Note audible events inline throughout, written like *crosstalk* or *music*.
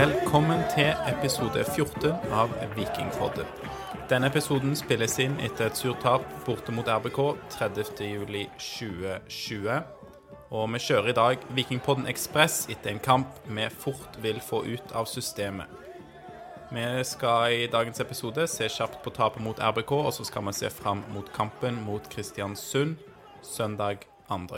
Velkommen til episode 14 av Vikingpodden. Denne episoden spilles inn etter et surt tap borte mot RBK 30.07.2020. Og vi kjører i dag Vikingpodden Ekspress etter en kamp vi fort vil få ut av systemet. Vi skal i dagens episode se kjapt på tapet mot RBK, og så skal vi se fram mot kampen mot Kristiansund søndag 2.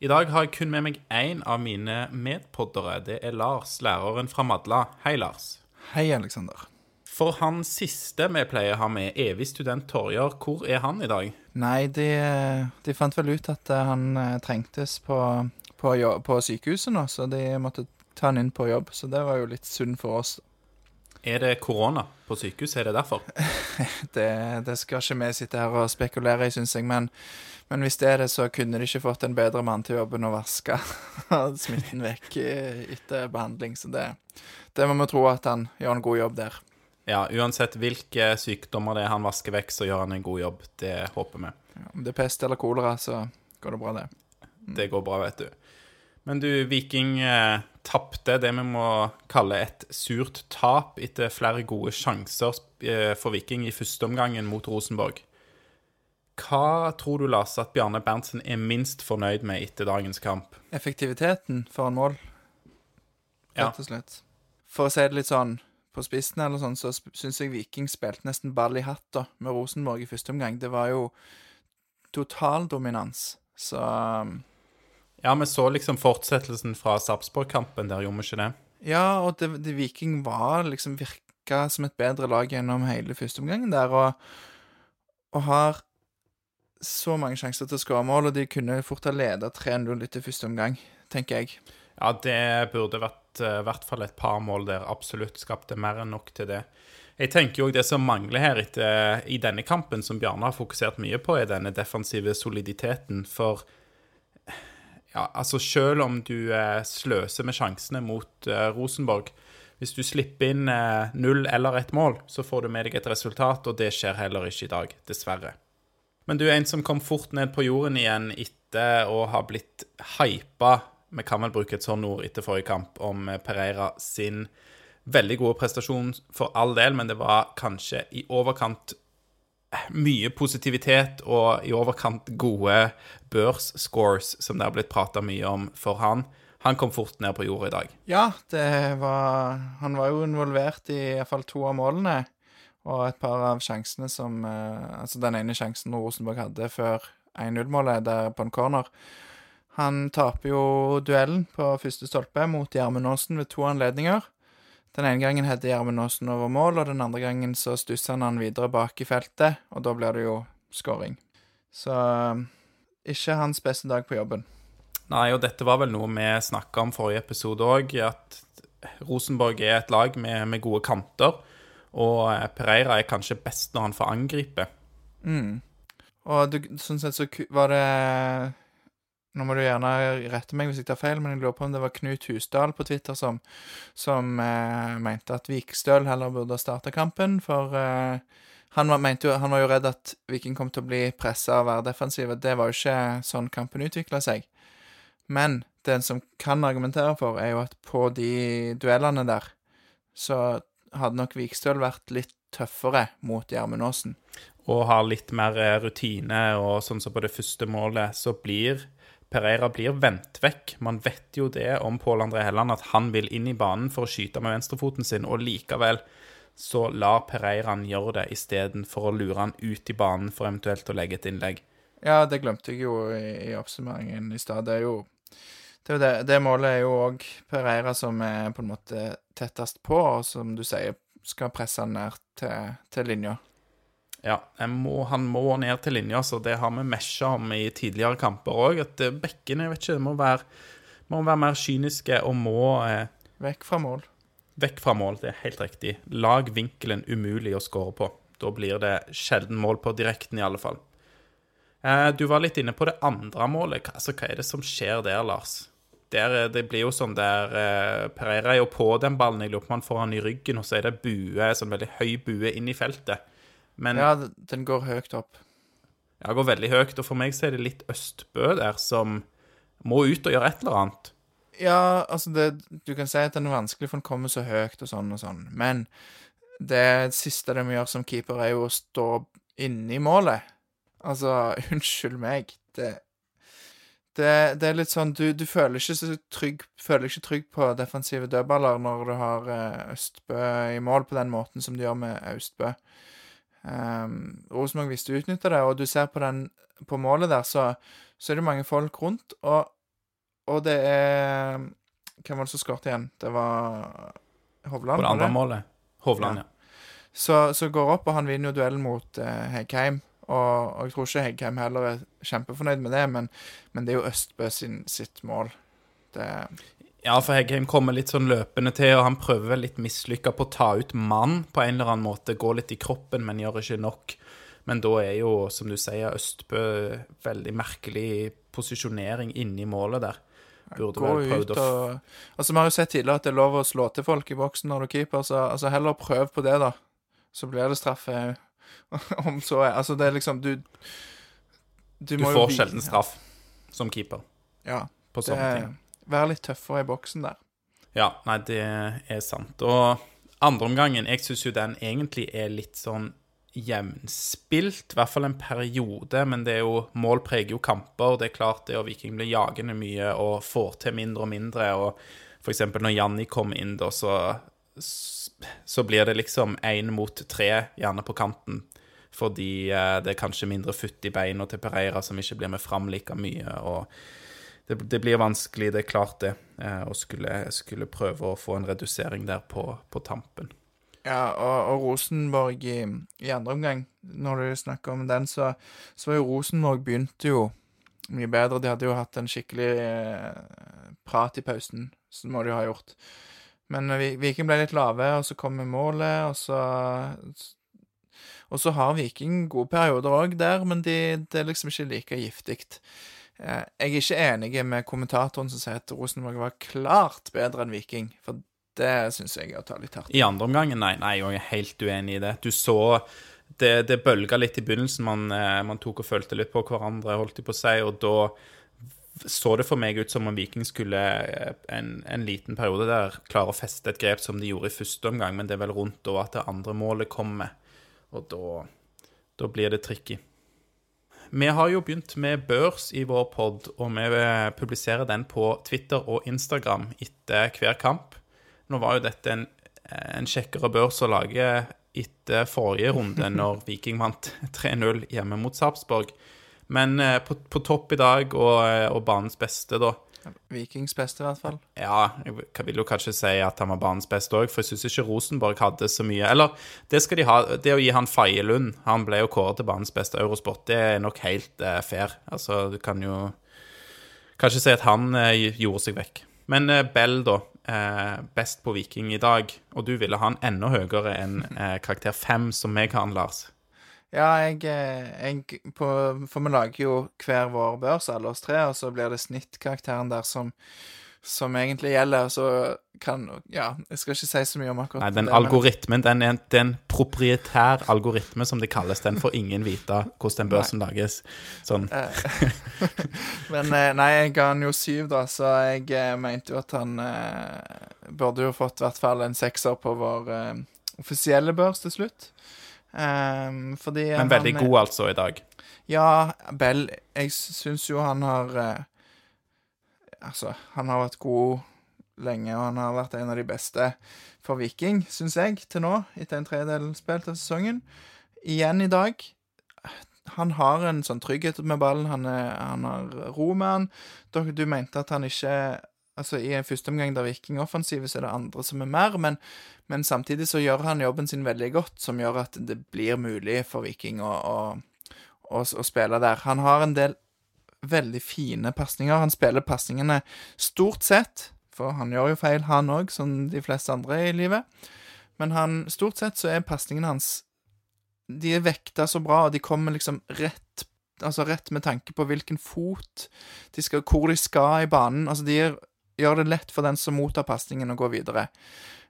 I dag har jeg kun med meg én av mine medpoddere. Det er Lars, læreren fra Madla. Hei, Lars. Hei, Aleksander. For han siste vi pleier å ha med, evig student Torjer, hvor er han i dag? Nei, de, de fant vel ut at eh, han eh, trengtes på, på, på sykehuset nå, så de måtte ta han inn på jobb. Så det var jo litt synd for oss. Er det korona på sykehus? Er det derfor? *laughs* Det, det skal ikke vi sitte her og spekulere i, syns jeg. Men, men hvis det er det, så kunne de ikke fått en bedre mann til jobben å vaske *laughs* smitten vekk etter behandling. Så det, det må vi tro at han gjør en god jobb der. Ja, uansett hvilke sykdommer det er han vasker vekk, så gjør han en god jobb. Det håper vi. Ja, Om det er pest eller kolera, så går det bra, det. Det går bra, vet du. Men du, Viking eh, tapte det vi må kalle et surt tap etter flere gode sjanser eh, for Viking i første omgangen mot Rosenborg. Hva tror du, Lars, at Bjarne Berntsen er minst fornøyd med etter dagens kamp? Effektiviteten foran mål, rett og slett. For å si det litt sånn på spissen, eller sånn, så syns jeg Viking spilte nesten ball i hatt da, med Rosenborg i første omgang. Det var jo total dominans. Så um, Ja, vi så liksom fortsettelsen fra Sarpsborg-kampen der, gjorde vi ikke det? Ja, og det, det Viking var liksom virka som et bedre lag gjennom hele første omgangen der, og, og har så mange sjanser til å skåre mål, og de kunne fort ha leda 3-0 etter første omgang, tenker jeg. Ja, det burde vært eh, i hvert fall et par mål der. Absolutt skapte mer enn nok til det. Jeg tenker jo det som mangler her etter, i denne kampen, som Bjarne har fokusert mye på, er denne defensive soliditeten. For ja, altså selv om du eh, sløser med sjansene mot eh, Rosenborg Hvis du slipper inn eh, null eller ett mål, så får du med deg et resultat, og det skjer heller ikke i dag, dessverre. Men du er en som kom fort ned på jorden igjen etter å ha blitt hypa, vi kan vel bruke et sånt ord etter forrige kamp, om eh, Pereira sin veldig gode prestasjon for all del, men det var kanskje i overkant mye positivitet og i overkant gode børsscores som det har blitt prata mye om for han. Han kom fort ned på jorda i dag. Ja, var Han var jo involvert i iallfall to av målene. Og et par av sjansene som eh, Altså den ene sjansen Rosenborg hadde før 1-0-målet, der på en corner. Han taper jo duellen på første stolpe mot Gjermund Aasen ved to anledninger. Den ene gangen heter Gjermund Aasen over mål, og den andre gangen så stusser han han videre bak i feltet, og da blir det jo scoring. Så eh, ikke hans beste dag på jobben. Nei, og dette var vel noe vi snakka om forrige episode òg, at Rosenborg er et lag med, med gode kanter. Og eh, Pereira er kanskje best når han får angripe. Mm. Og du, sånn sett så var det Nå må du gjerne rette meg hvis jeg tar feil, men jeg lurer på om det var Knut Husdal på Twitter som, som eh, mente at Vikstøl heller burde starte kampen, for eh, han, var, jo, han var jo redd at Viking kom til å bli pressa og være defensive. Det var jo ikke sånn kampen utvikla seg. Men det som kan argumentere for, er jo at på de duellene der, så hadde nok Vikstøl vært litt tøffere mot Gjermund Aasen. Og har litt mer eh, rutine, og sånn som på det første målet, så blir Pereira blir vendt vekk. Man vet jo det om Pål André Helland, at han vil inn i banen for å skyte med venstrefoten sin, og likevel så lar Pereira han gjøre det istedenfor å lure han ut i banen for eventuelt å legge et innlegg. Ja, det glemte jeg jo i, i oppsummeringen i stad. Det er jo det, er det, det målet er jo òg Pereira som er på en måte tettest på, og som du sier skal presse han ned til, til linja. Ja, må, han må ned til linja, så det har vi mesja om i tidligere kamper òg. At eh, bekkene jeg vet ikke, må være, må være mer kyniske og må eh, Vekk fra mål. vekk fra mål. Det er helt riktig. Lag vinkelen umulig å skåre på. Da blir det sjelden mål på direkten, i alle fall. Eh, du var litt inne på det andre målet. Altså, hva er det som skjer der, Lars? Der, eh, det blir jo sånn der eh, Pereira er jo på den ballen. Jeg lurer på om han får han i ryggen, og så er det bue, sånn veldig høy bue inn i feltet. Men Ja, den går høyt opp. Ja, går veldig høyt, og for meg så er det litt Østbø der som må ut og gjøre et eller annet. Ja, altså det, Du kan si at den er vanskelig, for den kommer så høyt og sånn og sånn. Men det siste de gjør som keeper, er jo å stå inni målet. Altså, *laughs* unnskyld meg. Det, det, det er litt sånn Du, du føler ikke så trygg Føler ikke trygg på defensive dødballer når du har eh, Østbø i mål på den måten som du gjør med Austbø. Um, Rosenborg visste å utnytte det, og du ser på, den, på målet der, så, så er det mange folk rundt, og, og det er Hvem var det som skåret igjen? Det var Hovland? På det andre målet. Hovland, Ja. ja. Så, så går opp, og han vinner jo duellen mot eh, Heggheim. Og, og jeg tror ikke Heggheim heller er kjempefornøyd med det, men, men det er jo Østbø sin, sitt mål. Det, Ja, for Heggheim kommer litt sånn løpende til, og han prøver vel litt mislykka på å ta ut mann på en eller annen måte. Gå litt i kroppen, men gjør ikke nok. Men da er jo, som du sier, Østbø veldig merkelig posisjonering inni målet der. Burde gå vel ut prøvd å og Altså, Vi har jo sett tidligere at det er lov å slå til folk i boksen når du er keeper, så altså, heller prøv på det, da. Så blir det straffe *laughs* om så er Altså, det er liksom Du Du, Du får sjelden straff som keeper Ja. på Det sånne ting. Være litt tøffere i boksen der. Ja, nei, det er sant. Og andreomgangen, jeg syns jo den egentlig er litt sånn jevnspilt, i hvert fall en periode, men det er jo mål preger jo kamper. Det er klart det, og Viking blir jagende mye og får til mindre og mindre. Og eksempel når Janni kommer inn, da, så, så blir det liksom én mot tre, gjerne på kanten. Fordi eh, det er kanskje mindre futt i beina til Pereira, som ikke blir med fram like mye. og det, det blir vanskelig, det er klart det, eh, å skulle, skulle prøve å få en redusering der på, på tampen. Ja, og, og Rosenborg i, i andre omgang, når du snakker om den, så, så var jo Rosenborg begynte jo mye bedre. De hadde jo hatt en skikkelig eh, prat i pausen, så må de jo ha gjort. Men Viking ble litt lave, og så kom målet, og så Og så har Viking gode perioder òg der, men de, det er liksom ikke like giftig. Eh, jeg er ikke enig med kommentatoren som sier at Rosenborg var klart bedre enn Viking, for det syns jeg er å ta litt hardt. I andre omgang, nei, nei, jeg er helt uenig i det. Du så det, det bølga litt i begynnelsen, man, eh, man tok og følte litt på hverandre, holdt de på si, og da så det for meg ut som om Viking skulle eh, en, en liten periode der klare å feste et grep som de gjorde i første omgang, men det er vel rundt da at det andre målet kommer, og da, da blir det tricky. Vi har jo begynt med børs i vår pod, og vi publiserer den på Twitter og Instagram etter hver kamp. Nå var jo dette en, en kjekkere børs å lage etter forrige runde, *laughs* når Viking vant *laughs* 3-0 hjemme mot Sarpsborg. Men eh, på, på topp i dag, og, eh, og banens beste, da. Vikings beste, i hvert fall. Ja, jeg vil jo kanskje si at han var banens beste òg, for jeg syns ikke Rosenborg hadde så mye Eller, det skal de ha. Det å gi han Faye Lund Han ble jo kåret til banens beste Eurosport. Det er nok helt eh, fair. Altså, du kan jo kanskje si at han eh, gjorde seg vekk. Men eh, Bell, da. Eh, best på Viking i dag. Og du ville ha han enda høyere enn eh, karakter fem, som meg har han, Lars. Ja, jeg, eh, jeg på, For vi lager jo hver vår børs, alle oss tre, og så blir det snittkarakteren der som, som egentlig gjelder. Så kan Ja, jeg skal ikke si så mye om akkurat Nei, den det, men- algoritmen, den er en, det er en proprietær algoritme, som det kalles. Den får ingen vite hvordan den børsen lages. Sånn. *laughs* Men eh, nei, jeg ga han jo syv, da, så jeg eh, mente jo at han eh, burde jo fått i hvert fall en sekser på vår eh, offisielle børs til slutt. Ehm, fordi Men veldig han, god, altså, i dag. Ja, Bell Jeg syns jo han har eh, Altså, han har vært god lenge, og han har vært en av de beste for Viking, syns jeg, til nå, etter en tredjedel spilt av sesongen. Igjen i dag. Han har en sånn trygghet med ballen, han, er, han har ro med han. Du mente at han ikke Altså, I en første omgang der Viking er offensive, så er det andre som er mer, men, men samtidig så gjør han jobben sin veldig godt, som gjør at det blir mulig for Viking å, å, å, å spille der. Han har en del veldig fine pasninger. Han spiller pasningene stort sett, for han gjør jo feil, han òg, som de fleste andre i livet. Men han, stort sett så er pasningene hans De er vekta så bra, og de kommer liksom rett Altså rett med tanke på hvilken fot de skal, hvor de skal i banen. Altså, de gjør, gjør det lett for den som mottar pasningen, å gå videre.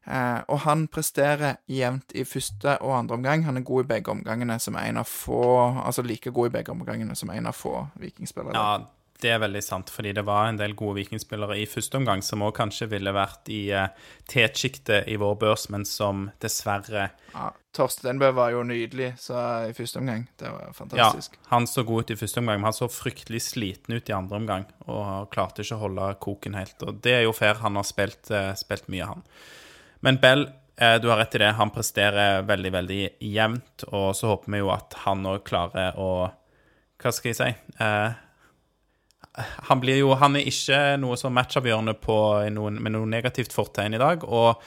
Eh, og han presterer jevnt i første og andre omgang. Han er god i begge omgangene som en av få Altså like god i begge omgangene som en av få vikingspillere. Ja, Det er veldig sant, fordi det var en del gode vikingspillere i første omgang som òg kanskje ville vært i uh, tetsjiktet i vår børs, men som dessverre ja, Torstenbø var jo nydelig så i første omgang. Det var fantastisk. Ja, han så god ut i første omgang, men han så fryktelig sliten ut i andre omgang og klarte ikke å holde koken helt. Og det er jo fair, han har spilt, uh, spilt mye, han. Men Bell, uh, du har rett i det, han presterer veldig, veldig jevnt, og så håper vi jo at han òg klarer å Hva skal jeg si? Uh, han blir jo Han er ikke noe som matchavgjørende med noe negativt fortegn i dag. Og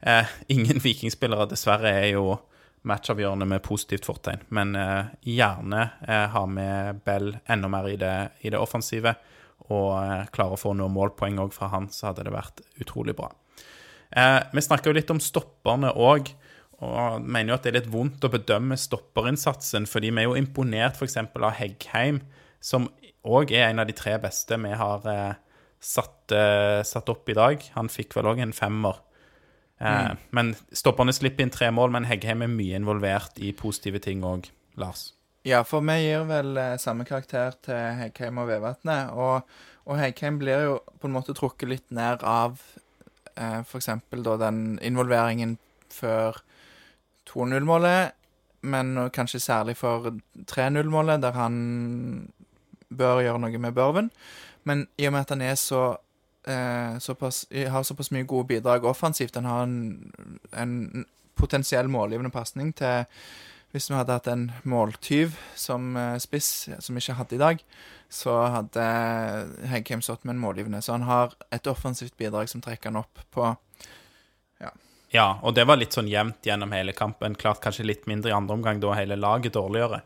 eh, ingen *laughs* vikingspillere, dessverre, er jo matchavgjørende med positivt fortegn. Men eh, gjerne eh, ha med Bell enda mer i det, i det offensive. Og eh, klare å få noen målpoeng òg fra han, så hadde det vært utrolig bra. Eh, vi snakker jo litt om stopperne òg. Og mener jo at det er litt vondt å bedømme stopperinnsatsen, fordi vi er jo imponert f.eks. av Heggheim, som òg er en av de tre beste vi har eh, satt, eh, satt, opp i dag. Han fikk vel òg en femmer. Eh, mm. Men stopperne slipper inn tre mål, men Heggheim er mye involvert i positive ting òg, Lars. Ja, for vi gir vel eh, samme karakter til Heggheim og Vevatnet. Og, og Heggheim blir jo på en måte trukket litt ned av eh, f.eks. den involveringen før 2-0-målet, men kanskje særlig for 3-0-målet, der han bør gjøre noe med Børven. Men i og med at han er så eh, såpass, har såpass mye gode bidrag offensivt, han har en, en potensiell målgivende pasning til Hvis vi hadde hatt en måltyv som eh, spiss, som vi ikke hadde i dag, så hadde Heggheim stått med en målgivende. Så han har et offensivt bidrag som trekker han opp på ja. ja, og det var litt sånn jevnt gjennom hele kampen. Klart kanskje litt mindre i andre omgang, da hele laget dårligere.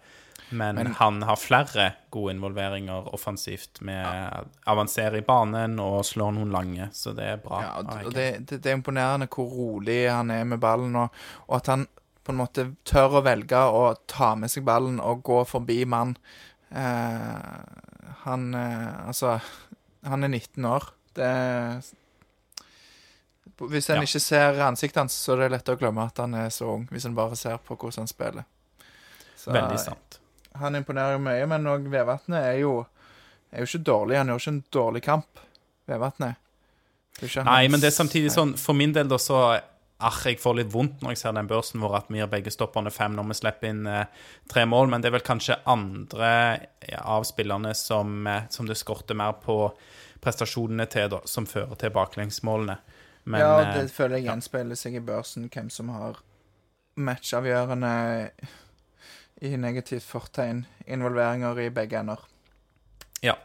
Men, Men, han har flere gode involveringer offensivt med ja. avansere i banen og slår noen lange, så det er bra. Ja, og det, det, det, er imponerende hvor rolig han er med ballen, og, og, at han på en måte tør å velge å ta med seg ballen og gå forbi mann. Eh, han eh, Altså, han er 19 år. Det Hvis en ja. ikke ser ansiktet hans, så er det lett å glemme at han er så ung, hvis en bare ser på hvordan han spiller. Så, Veldig sant han imponerer jo mye, men òg Vevatnet er er jo ikke dårlig. Han gjør ikke en dårlig kamp, Vevatnet. Nei, men det er samtidig sånn For min del, da, så Ach, jeg får litt vondt når jeg ser den børsen vår at vi gir begge stopperne fem når vi slipper inn eh, tre mål, men det er vel kanskje andre av spillerne som, eh, som, det skorter mer på prestasjonene til, da, som fører til baklengsmålene. Men, ja, det eh, føler jeg gjenspeiler seg i børsen, hvem som har matchavgjørende i negativt fortegn involveringer i begge ender. Ja.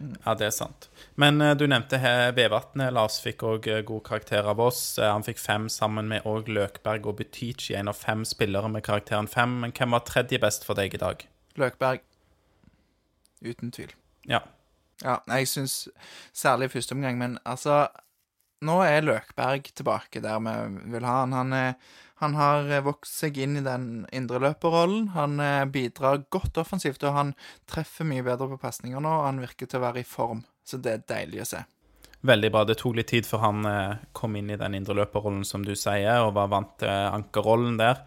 Ja, det er sant. Men uh, du nevnte Vevatnet. Lars fikk òg uh, god karakter av oss. Uh, han fikk fem sammen med òg Løkberg og Butichi, en av fem spillere med karakteren fem. Men hvem var tredje best for deg i dag? Løkberg. Uten tvil. Ja. Ja, jeg syns særlig i første omgang, men altså Nå er Løkberg tilbake der vi vil ha han. Han er han har eh, vokst seg inn i den indreløperrollen. Han eh, bidrar godt offensivt, og han treffer mye bedre på pasninger nå. Og han virker til å være i form, så det er deilig å se. Veldig bra. Det tok litt tid før han eh, kom inn i den indreløperrollen, som du sier, og var vant til ankerrollen der.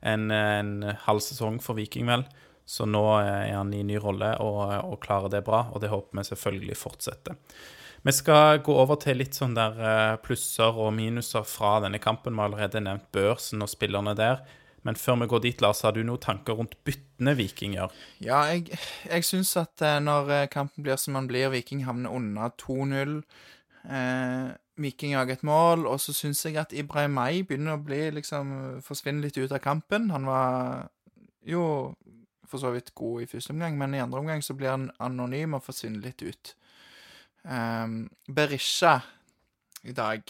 En, en halv sesong for Viking, vel. Så nå er han i ny rolle og, og klarer det bra, og det håper vi selvfølgelig fortsetter. Vi skal gå over til litt sånn der eh, plusser og minuser fra denne kampen. Vi har allerede nevnt børsen og spillerne der. Men før vi går dit, Lars, har du noen tanker rundt byttene Viking gjør? Ja, jeg, jeg syns at eh, når eh, kampen blir som den blir, Viking havner unna 2-0 eh, Viking jager et mål, og så syns jeg at Ibrahimay begynner å bli liksom forsvinne litt ut av kampen. Han var jo for så vidt god i første omgang, men i andre omgang så blir han anonym og forsvinner litt ut. Um, Berisha i dag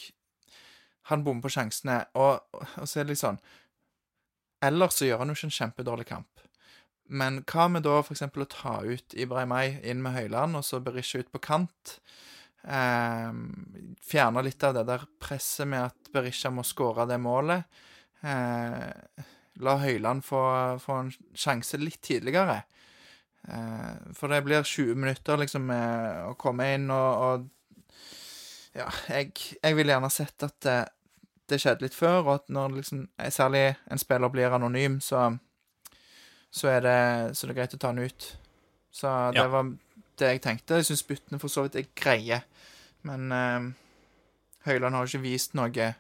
Han bommer på sjansene, og, og, så er det litt sånn Ellers så gjør han jo ikke en kjempedårlig kamp. Men hva med da f.eks. å ta ut Ibrahimay inn med Høyland, og så Berisha ut på kant? Um, fjerne litt av det der presset med at Berisha må skåre det målet. Uh, la Høyland få, få en sjanse litt tidligere. Eh, for det blir 20 minutter liksom med å komme inn og, og Ja, jeg, jeg ville gjerne sett at det, det, skjedde litt før, og at når liksom særlig en spiller blir anonym, så, så, er, det, så er det greit å ta han ut. Så det ja. var det jeg tenkte. Jeg syns byttene for så vidt er greie. Men eh, Høyland har jo ikke vist noe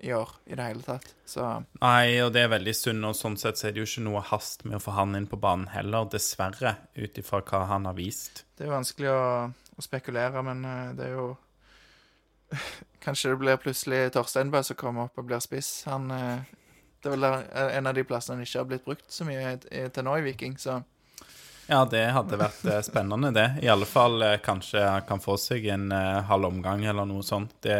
i år i det hele tatt. Så Nei, og det er veldig synd, og sånn sett så er det jo ikke noe hast med å få han inn på banen heller, dessverre, ut ifra hva han har vist. det er jo vanskelig å, å spekulere, men eh, det er jo *laughs* Kanskje det blir plutselig Torsteinbø som kommer opp og blir spiss. Han eh, Det er vel en av de plassene han ikke har blitt brukt så mye til nå i Viking, så Ja, det hadde vært eh, spennende, det. I alle fall eh, kanskje han kan få seg en eh, halv omgang eller noe sånt. Det,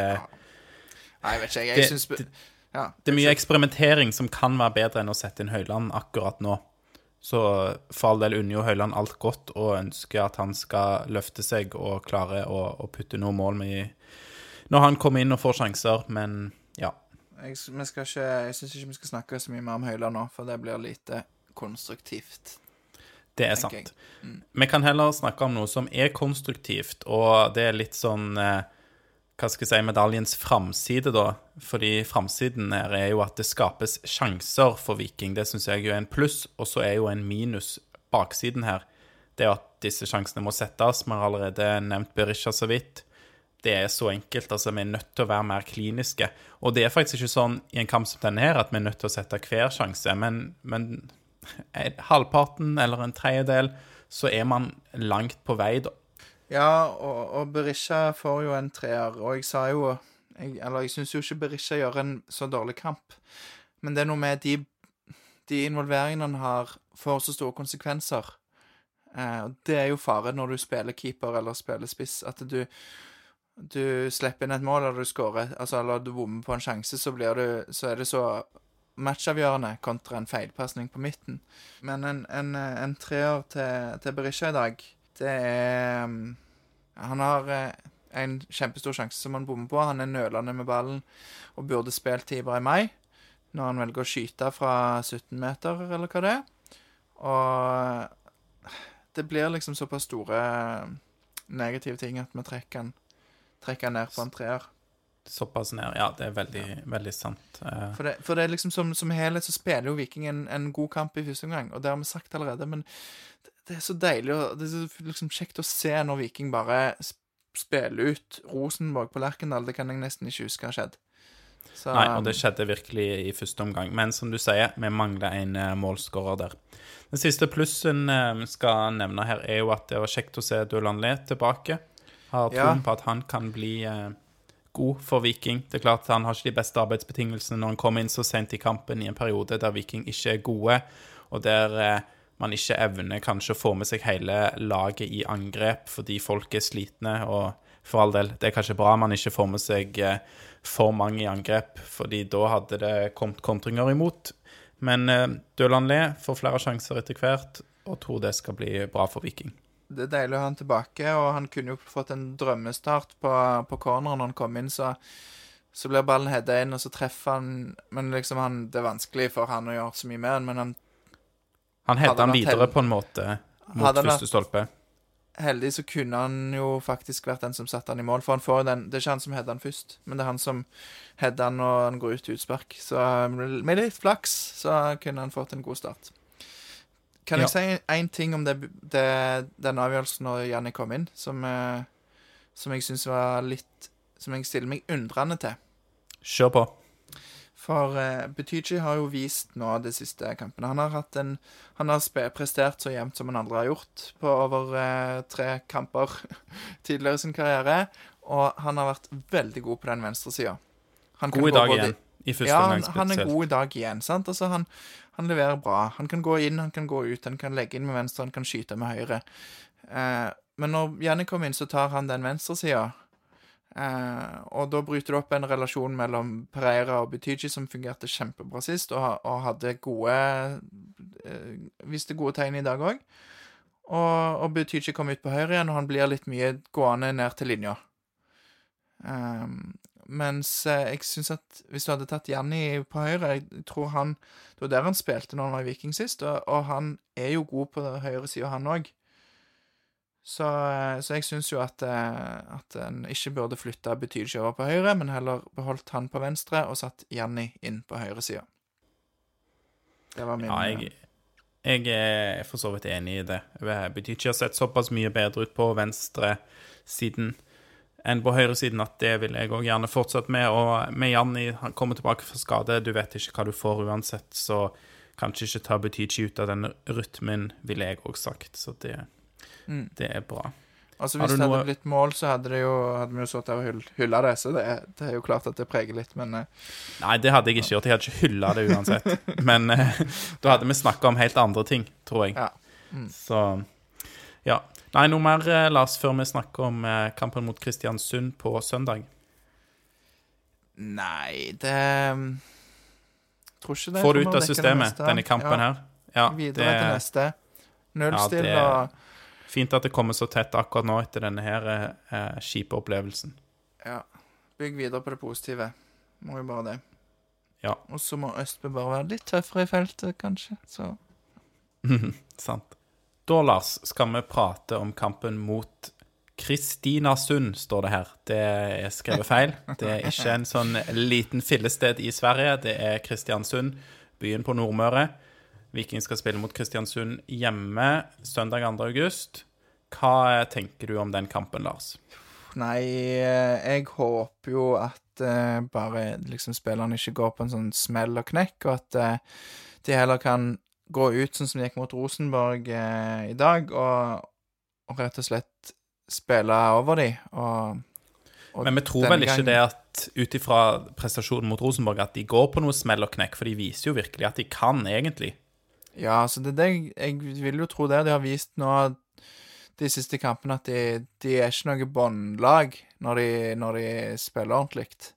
Nei, jeg vet ikke. Jeg Det- synes, ja, det er mye eksperimentering som kan være bedre enn å sette inn Høyland akkurat nå. Så for all del unner jo Høyland alt godt og ønsker at han skal løfte seg og klare å, å putte noen mål med når han kommer inn og får sjanser, men ja. jeg, ikke, jeg syns ikke vi skal snakke så mye mer om Høyland nå, for det blir lite konstruktivt. Det er sant. Mm. Vi kan heller snakke om noe som er konstruktivt, og det er litt sånn eh, Hva skal jeg si medaljens framside, da. Fordi framsiden her er jo at det skapes sjanser for Viking. Det syns jeg jo er en pluss, og så er jo en minus baksiden her. Det er at disse sjansene må settes. Vi har allerede nevnt Berisha så vidt. Det er så enkelt. altså Vi er nødt til å være mer kliniske. Og det er faktisk ikke sånn i en kamp som denne her at vi er nødt til å sette hver sjanse, men, men *laughs* halvparten eller en tredjedel, så er man langt på vei, da. Ja, og, og Berisha får jo en treer, og jeg sa jo jeg, Eller jeg syns jo ikke Berisha gjør en så dårlig kamp, men det er noe med de, de involveringene han har, får så store konsekvenser. Eh, og det er jo fare når du spiller keeper eller spiller spiss, at du du slipper inn et mål, eller du skårer, altså, eller du bommer på en sjanse, så, du, så er det så matchavgjørende kontra en feilpasning på midten. Men en, en, en treer til, til Berisha i dag, det er um, Han har eh, en kjempestor sjanse som han bommer på. Han er nølende med ballen og burde spilt tidligere i mai, når han velger å skyte fra 17 meter, eller hva det er. Og det blir liksom såpass store negative ting at vi trekker han, trekker han ned på en treer. Såpass ned. Ja, det er veldig, veldig sant. Eh, For det, for det er liksom som, som helhet så spiller jo Viking en, en god kamp i første omgang, og det har vi sagt allerede, men det, er så deilig og det er så liksom kjekt å se når Viking bare spiller ut Rosenborg på Lerkendal. Det kan jeg nesten ikke huske har skjedd. Så, Nei, og det skjedde virkelig i første omgang. Men som du sier, vi mangler en uh, målskårer der. Den siste plussen eh, vi skal nevne her, er jo at det var kjekt å se Dulanlé tilbake. Har Ja. troen på at han kan bli eh, god for Viking. Det er klart Han har ikke de beste arbeidsbetingelsene når han kommer inn så sent i kampen i en periode der Viking ikke er gode, og der eh, man ikke evner kanskje å få med seg hele laget i angrep fordi folk er slitne. og for all del, det er kanskje bra man ikke får med seg eh, for mange i angrep, fordi da hadde det kommet kontringer imot. Men Døland Dølanlé får flere sjanser etter hvert, og tror det skal bli bra for Viking. det er deilig å ha han tilbake, og han kunne jo fått en drømmestart på, på corneren når han kom inn, så så blir ballen heada inn, og så treffer han Men liksom han, det er vanskelig for han å gjøre så mye med den, men han Han hedda han videre på en måte mot Hadde første stolpe. heldig så kunne han jo faktisk vært den som satte han i mål. For han får den, det er ikke han som header han først, men det er han som header han når han går ut til utspark. Så med litt flaks så kunne han fått en god start. Kan jeg si én ting om det, det, den avgjørelsen når Janni kom inn, som, eh, som jeg syns var litt Som jeg stiller meg undrende til? Kjør på. For uh, Betyji har jo vist nå de siste kampene Han har, hatt en, han har prestert så jevnt som han aldri har gjort på over eh, tre kamper *laughs* tidligere i sin karriere. Og han har vært veldig god på den venstresida. God i dag igjen. I første Ja, han, han er god i dag igjen. sant? Altså, han, han leverer bra. Han kan gå inn, han kan gå ut, han kan legge inn med venstre, han kan skyte med høyre. Eh, men når Janne kommer inn, så tar han den venstresida. Eh, og da bryter det opp en relasjon mellom Pereira og Betyji som fungerte kjempebra sist, og, og hadde gode eh, Viste gode tegn i dag òg. Og, og Betyji kom ut på høyre igjen, og han blir litt mye gående ned til linja. Um, mens eh, jeg syns at hvis du hadde tatt Janni på høyre Jeg tror han Det var der han spilte når han var i Viking sist, og, og han er jo god på høyre side, han òg. Så, eh, så jeg syns jo at, eh, at en ikke burde flytta Betydelige over på høyre, men heller beholdt han på venstre og satt Janni inn på høyre side. Det var min Ja, jeg, Jeg er for så vidt enig i det. Betyr har sett såpass mye bedre ut på venstresiden enn på høyresiden at det vil jeg òg gjerne fortsette med. Og med Janni, han kommer tilbake fra skade, du vet ikke hva du får uansett, så kanskje ikke ta Butichi ut av den rytmen, ville jeg òg sagt. Så det, Mm. det er bra. Altså, hvis du det noe- hadde blitt mål, så hadde, det jo, hadde vi jo stått der og hyll, hylla det. Så det, det er jo klart at det preger litt, men eh, Nei, det hadde jeg ikke gjort. Jeg hadde ikke hylla det uansett. *laughs* Men eh, *laughs* da hadde vi snakka om helt andre ting, tror jeg. Ja. Mm. Så ja. Nei, noe mer, eh, Lars, før vi snakker om kampen mot Kristiansund på søndag? Nei, det mm, Tror ikke det. Får du ut av systemet, denne kampen ja, her? Ja, Videre til neste. Null Ja, det- og fint at det kommer så tett akkurat nå etter denne her eh, kjipe opplevelsen. Ja. Bygg videre på det positive. Må jo bare det. Ja. Og så må Østbø bare være litt tøffere i feltet, kanskje. Så *laughs* Sant. Da, Lars, skal vi prate om kampen mot Kristinasund, står det her. Det er skrevet feil. Det er ikke en sånn liten fillested i Sverige. Det er Kristiansund, byen på Nordmøre. Viking skal spille mot Kristiansund hjemme søndag 2. august. Hva tenker du om den kampen, Lars? Nei, eh, jeg håper jo at uh, bare liksom spillerne ikke går på en sånn smell og knekk, og at uh, de heller kan gå ut sånn som de gikk mot Rosenborg uh, i dag, og, og rett og slett spille over de, og, og Men vi tror vel ikke gangen- det at ut ifra prestasjonen mot Rosenborg at de går på noe smell og knekk, for de viser jo virkelig at de kan, egentlig. Ja, så det det jeg, vil jo tro det. De har vist nå de siste kampene at de, de er ikke noe båndlag når, når de spiller ordentlig.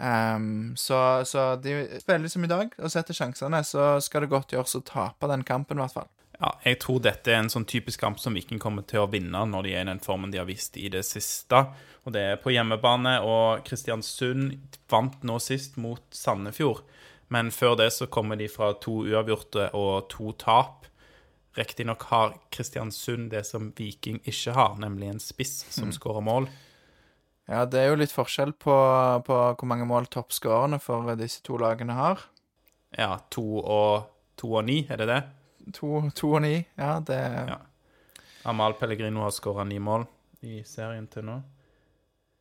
Um, så, så de spiller som i dag og setter sjansene, så skal det godt gjøres å tape den kampen, i hvert fall. Ja, jeg tror dette er en sånn typisk kamp som Viking kommer til å vinne når de er i den formen de har vist i det siste. Og det er på hjemmebane, og Kristiansund vant nå sist mot Sandefjord. Men før det så kommer de fra to uavgjorte og to tap. Riktignok har Kristiansund det som Viking ikke har, nemlig en spiss som skårer mål. Ja, det er jo litt forskjell på, på hvor mange mål toppskårerne for disse to lagene har. Ja, to og, to og ni, er det det? To, to og ni, ja, det Ja. Amal Pellegrino har skåra ni mål i serien til nå.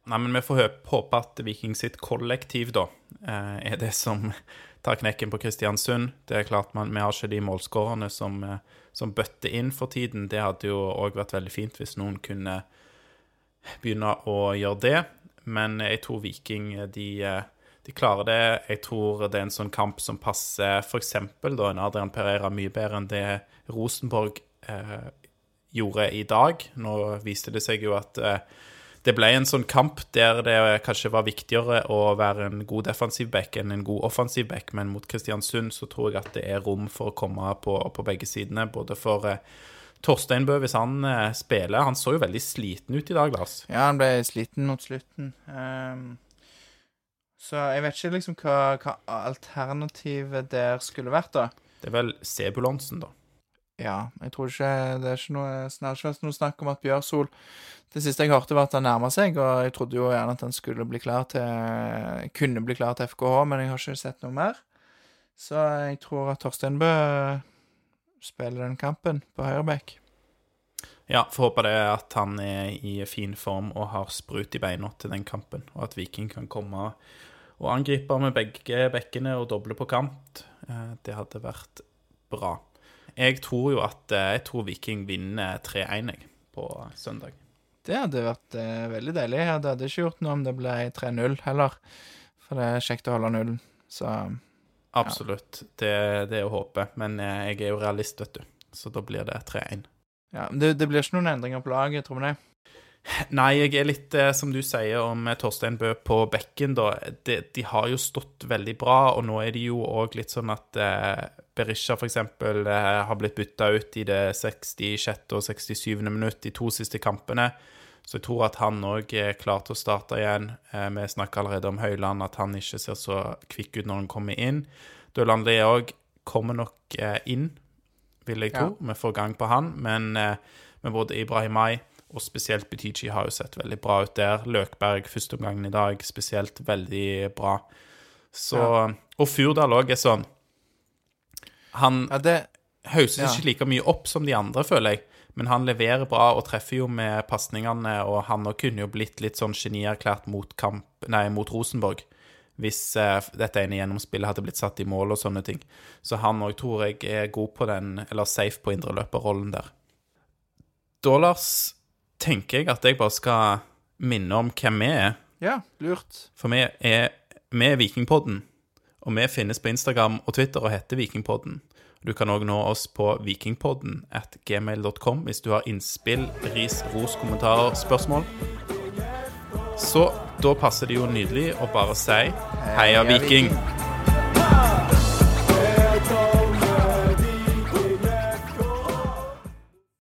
Nei, men vi får håpe at Viking sitt kollektiv, da, eh, er det som *laughs* tar knekken på Kristiansund. Det er klart, man, vi har ikke de målskårerne som, eh, som bøtter inn for tiden. Det hadde jo òg vært veldig fint hvis noen kunne begynne å gjøre det. Men jeg tror Viking de, eh, de klarer det. Jeg tror det er en sånn kamp som passer f.eks. en Adrian Pereira mye bedre enn det Rosenborg eh, gjorde i dag. Nå viste det seg jo at eh, det ble en sånn kamp der det kanskje var viktigere å være en god defensiv back enn en god offensiv back, men mot Kristiansund så tror jeg at det er rom for å komme på, på begge sidene. Både for eh, Torstein Bø, hvis han eh, spiller Han så jo veldig sliten ut i dag, Lars. Ja, han ble sliten mot slutten. Um, så jeg vet ikke liksom hva, hva alternativet der skulle vært, da. Det er vel Sebulonsen, da. Ja, jeg tror ikke Det er ikke noe, ikke noe snakk om at Bjørsol Det siste jeg hørte, var at han nærma seg, og jeg trodde jo gjerne at han skulle bli klar til Kunne bli klar til FKH, men jeg har ikke sett noe mer. Så jeg tror at Torstein Bø spiller den kampen på høyreback. Ja, får håpe det at han er i fin form og har sprut i beina til den kampen, og at Viking kan komme og angripe med begge bekkene og doble på kant. Eh, Det hadde vært bra. Jeg tror jo at eh, jeg tror Viking vinner 3-1 på søndag. Det hadde vært eh, veldig deilig. Det hadde ikke gjort noe om det ble 3-0 heller, for det er kjekt å holde nullen. Så Absolutt. Det, det er å håpe. Men eh, jeg er jo realist, vet du. Så da blir det 3-1. ja, men det, det blir ikke noen endringer på laget, tror vi det. Nei, jeg er litt, eh, som du sier om eh, Torstein Bø på bekken, da. De, de har jo stått veldig bra, og nå er de jo òg litt sånn at eh, Berisha f.eks. Eh, har blitt bytta ut i det 66. og 67. minutt de to siste kampene. Så jeg tror at han òg er klar til å starte igjen. Eh, vi snakker allerede om Høyland, at han ikke ser så kvikk ut når han kommer inn. Døland Lee òg kommer nok eh, inn, vil jeg tro. Vi får gang på han. Men med både Ibrahimai og spesielt Butichi har jo sett veldig bra ut der. Løkberg førsteomgangen i dag spesielt veldig bra. Så, Og Furdal òg er sånn Han Ja, det, hauses Ja. ikke like mye opp som de andre, føler jeg. Men han leverer bra og treffer jo med pasningene, og han òg kunne jo blitt litt sånn genierklært mot, kamp, nei, mot Rosenborg. Hvis eh, dette ene gjennomspillet hadde blitt satt i mål og sånne ting. Så han òg tror jeg er god på den, eller safe på indreløperrollen der. Da, Lars, tenker jeg at jeg bare skal minne om hvem vi er. Ja, lurt. For vi er, vi er Vikingpodden, og vi finnes på Instagram og Twitter og heter Vikingpodden. Du kan òg nå oss på vikingpodden at gmail.com hvis du har innspill, ris, ros, kommentarer, spørsmål. Så da passer det jo nydelig å bare si heia, Viking!